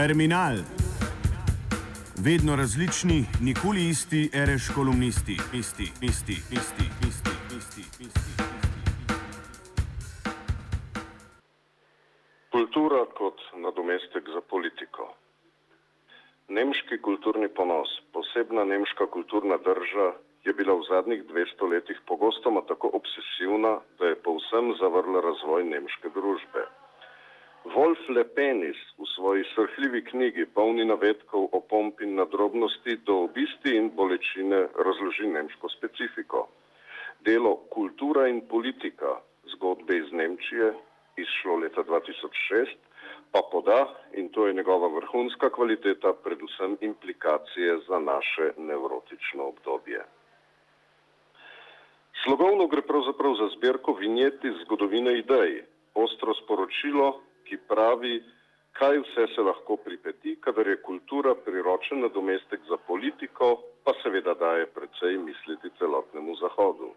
Terminal. Vedno različni, nikoli isti, ereš kolumnisti, isti, isti, isti, isti, isti, isti. Kultura kot nadomestek za politiko. Nemški kulturni ponos, posebna nemška kulturna drža, je bila v zadnjih 200 letih pogostoma tako obsesivna, da je povsem zavrla razvoj nemške družbe. Wolf Lepenis v svoji srhljivi knjigi, polni navedkov o pompi in nadrobnosti, do obisti in bolečine razloži nemško specifiko. Delo Kultura in politika, zgodbe iz Nemčije, izšlo leta 2006, pa poda, in to je njegova vrhunska kvaliteta, predvsem implikacije za naše nevrotično obdobje. Slogovno gre pravzaprav za zbirko vinjeti zgodovine idej, ostro sporočilo, ki pravi, kaj vse se lahko pripeti, kadar je kultura priročen nadomestek za politiko, pa seveda daje predvsej misliti celotnemu Zahodu.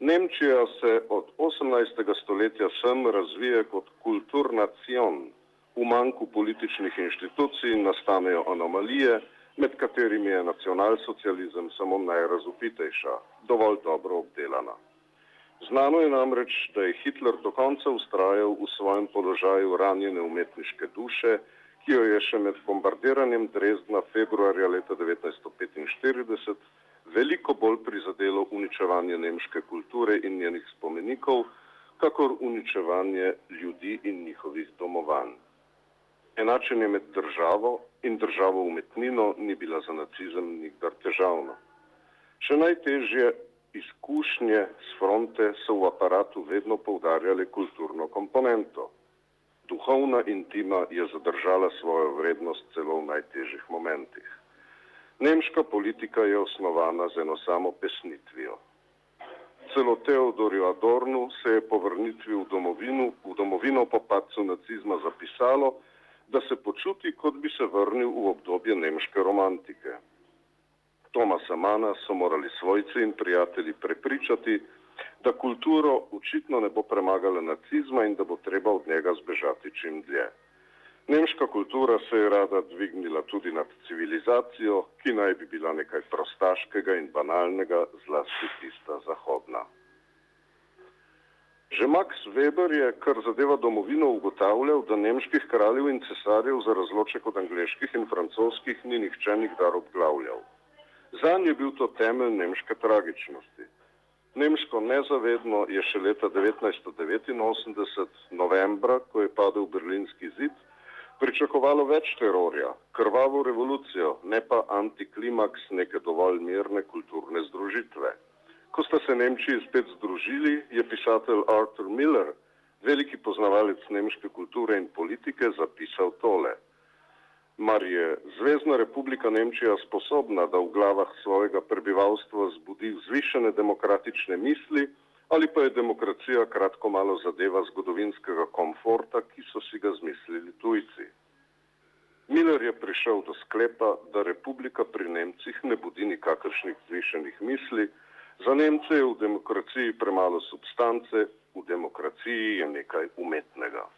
Nemčija se od 18. stoletja sem razvije kot kulturnacion, v manjku političnih inštitucij nastanejo anomalije, med katerimi je nacionalsocializem samo najrazupitejša, dovolj dobro obdelana. Znano je namreč, da je Hitler do konca ustrajal v svojem položaju ranjene umetniške duše, ki jo je še med bombardiranjem Dresdna februarja leta 1945 veliko bolj prizadelo uničevanje nemške kulture in njenih spomenikov, kakor uničevanje ljudi in njihovih domovanj. Enačenje med državo in državo umetnino ni bila za nacizem nikdar težavna. Še najtežje izkušnje s fronte so v aparatu vedno poudarjale kulturno komponento. Duhovna intima je zadržala svojo vrednost celo v najtežjih momentih. Nemška politika je osnovana z eno samo pesnitvijo. Celo Teodorju Adornu se je po vrnitvi v domovino, v domovino po padcu nacizma zapisalo, da se počuti, kot bi se vrnil v obdobje nemške romantike. Tomasa Mana so morali svojci in prijatelji prepričati, da kulturo očitno ne bo premagala nacizma in da bo treba od njega zbežati čim dlje. Nemška kultura se je rada dvignila tudi nad civilizacijo, ki naj bi bila nekaj prostaškega in banalnega, zlasti tista zahodna. Že Max Weber je, kar zadeva domovino, ugotavljal, da nemških kraljev in cesarjev za razloček od angliških in francoskih ni nihče nikdar obglavljal. Zanj je bil to temelj nemške tragičnosti. Nemško nezavedno je še leta 1989, novembra, ko je padel berlinski zid, pričakovalo več terorja, krvavo revolucijo, ne pa antiklimaks neke dovolj mirne kulturne združitve. Ko sta se Nemčiji spet združili, je pisatelj Arthur Miller, veliki poznavalec nemške kulture in politike, zapisal tole. Mar je Zvezdna republika Nemčija sposobna, da v glavah svojega prebivalstva zbudi zvišene demokratične misli, ali pa je demokracija kratko malo zadeva zgodovinskega komforta, ki so si ga zmislili tujci. Miller je prišel do sklepa, da republika pri Nemcih ne budi nikakršnih zvišenih misli, Za Nemce je v demokraciji premalo substance, v demokraciji je nekaj umetnega.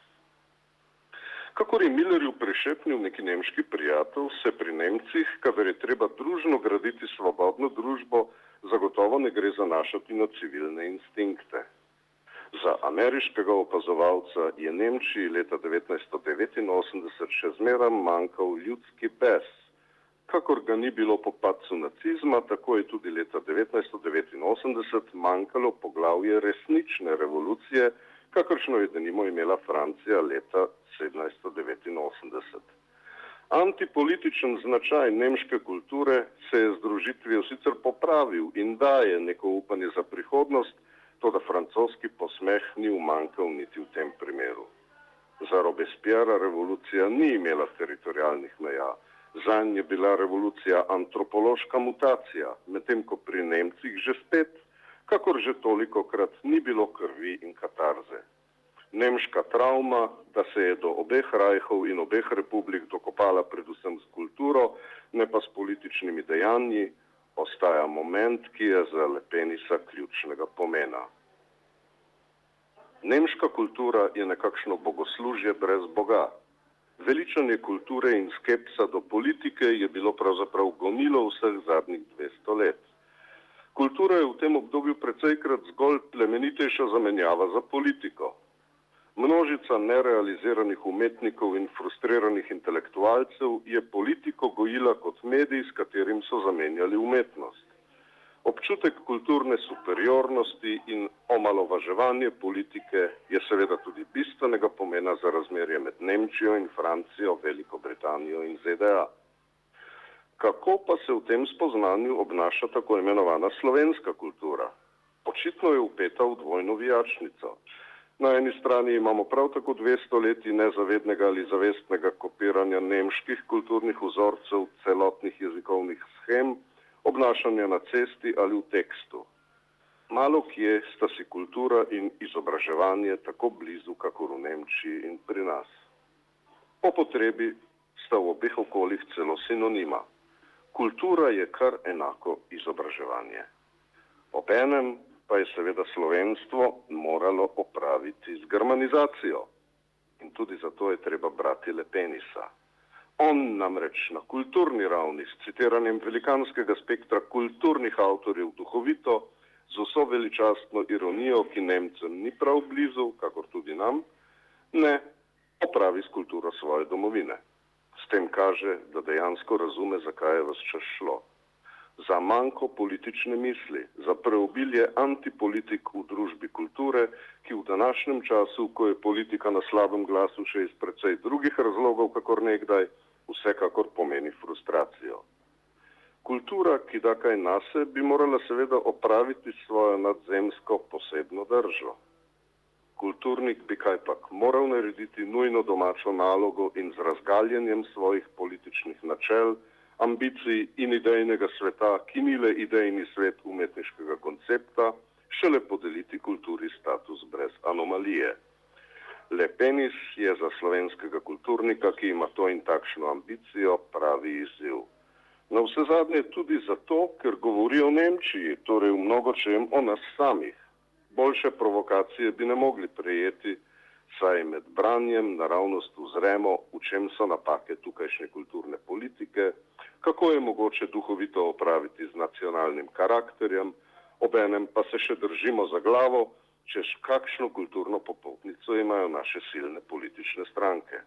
Kakor je Millerju prešepnil neki nemški prijatelj, se pri Nemcih, kadar je treba družno graditi svobodno družbo, zagotovo ne gre zanašati na civilne instinkte. Za ameriškega opazovalca je Nemčiji leta 1989 še zmeraj manjkal ljudski bes, Kakor ga ni bilo po padcu nacizma, tako je tudi leta 1989 manjkalo poglavje resnične revolucije, kakršno je denimo imela Francija leta 1789. Antipolitičen značaj nemške kulture se je združitvijo sicer popravil in daje neko upanje za prihodnost, to da francoski posmeh ni umankal niti v tem primeru. Za Robespiera revolucija ni imela teritorijalnih meja. Zanj je bila revolucija antropološka mutacija, medtem ko pri Nemcih že spet, kakor že toliko krat, ni bilo krvi in katarze. Nemška travma, da se je do obeh rajhov in obeh republik dokopala predvsem s kulturo, ne pa s političnimi dejanji, ostaja moment, ki je za Lepenisa ključnega pomena. Nemška kultura je nekakšno bogoslužje brez Boga. Veličanje kulture in skepsa do politike je bilo pravzaprav gonilo vseh zadnjih 200 let. Kultura je v tem obdobju precejkrat zgolj plemenitejša zamenjava za politiko. Množica nerealiziranih umetnikov in frustriranih intelektualcev je politiko gojila kot medij, s katerim so zamenjali umetnost. Občutek kulturne superiornosti in omalovaževanje politike je seveda tudi bistvenega pomena za razmerje med Nemčijo in Francijo, Veliko Britanijo in ZDA. Kako pa se v tem spoznanju obnaša tako imenovana slovenska kultura? Očitno je upeta v dvojno vijačnico. Na eni strani imamo prav tako dve stoletji nezavednega ali zavestnega kopiranja nemških kulturnih vzorcev, celotnih jezikovnih schem, obnašanja na cesti ali v tekstu. Malo kje sta si kultura in izobraževanje tako blizu, kakor v Nemčiji in pri nas. Po potrebi sta v obeh okoljih celo sinonima. Kultura je kar enako izobraževanje. Obenem pa je seveda slovenstvo moralo opraviti z germanizacijo in tudi zato je treba brati Lepenisa. On namreč na kulturni ravni s citiranjem velikanskega spektra kulturnih avtorjev duhovito, z vso veličastno ironijo, ki Nemcem ni prav blizu, kakor tudi nam, ne opravi s kulturo svoje domovine. S tem kaže, da dejansko razume, zakaj je vse čas šlo. Za manjko politične misli, za preobilje antipolitik v družbi kulture, ki v današnjem času, ko je politika na slabem glasu še iz precej drugih razlogov, kakor nekdaj, vsekakor pomeni frustracijo. Kultura, ki da kaj nase, bi morala seveda opraviti svojo nadzemsko posebno držo. Kulturnik bi kaj pak moral narediti nujno domačo nalogo in z razgaljenjem svojih političnih načel, ambicij in idejnega sveta, ki ni le idejni svet umetniškega koncepta, šele podeliti kulturi status brez anomalije. Lepenis je za slovenskega kulturnika, ki ima to in takšno ambicijo, pravi izziv. Na vse zadnje tudi zato, ker govori o Nemčiji, torej v mnogo čem o nas samih. Boljše provokacije bi ne mogli prejeti, saj med branjem naravnost vzremo, v čem so napake tukajšnje kulturne politike, kako je mogoče duhovito opraviti z nacionalnim karakterjem, obenem pa se še držimo za glavo, češ kakšno kulturno popotnico imajo naše silne politične stranke.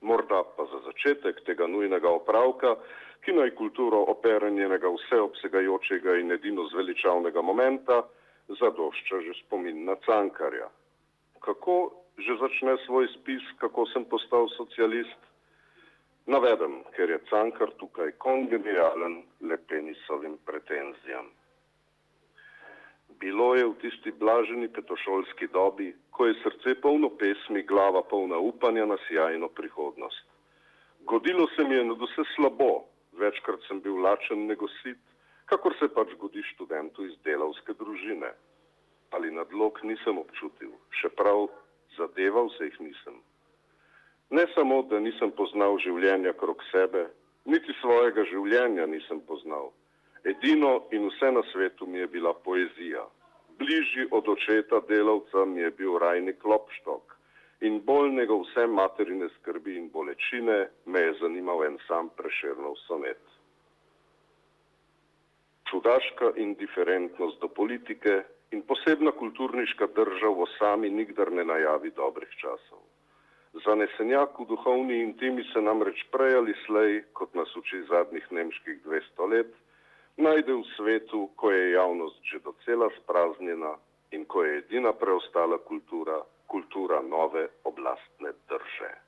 Morda pa za začetek tega nujnega opravka, ki naj kulturo operanjenega vseobsegajočega in edino zveličavnega momenta zadošča že spomin na cankarja. Kako že začne svoj spis, kako sem postal socialist? Navedem, ker je cankar tukaj kongenialen lepenisovim pretenzijam. Bilo je v tisti blaženi petošolski dobi, ko je srce polno pesmi, glava polna upanja na sjajno prihodnost. Godilo se mi je nad vse slabo, večkrat sem bil lačen negosit, kakor se pač godi študentu iz delavske družine. Ali nadlog nisem občutil, še prav zadeval se jih nisem. Ne samo, da nisem poznal življenja krok sebe, niti svojega življenja nisem poznal. Edino in vse na svetu mi je bila poezija. Bližji od očeta delavca mi je bil rajni klopštok in bolj nego vse materine skrbi in bolečine me je zanimal en sam prešernov sonet. Čudaška indiferentnost do politike in posebna kulturniška drža v osami nikdar ne najavi dobrih časov. Zanesenjak v duhovni intimi se namreč prej ali slej, kot nas uči zadnjih nemških 200 let, najde v svetu, ko je javnost že docela spraznjena in ko je edina preostala kultura, kultura nove oblastne drže.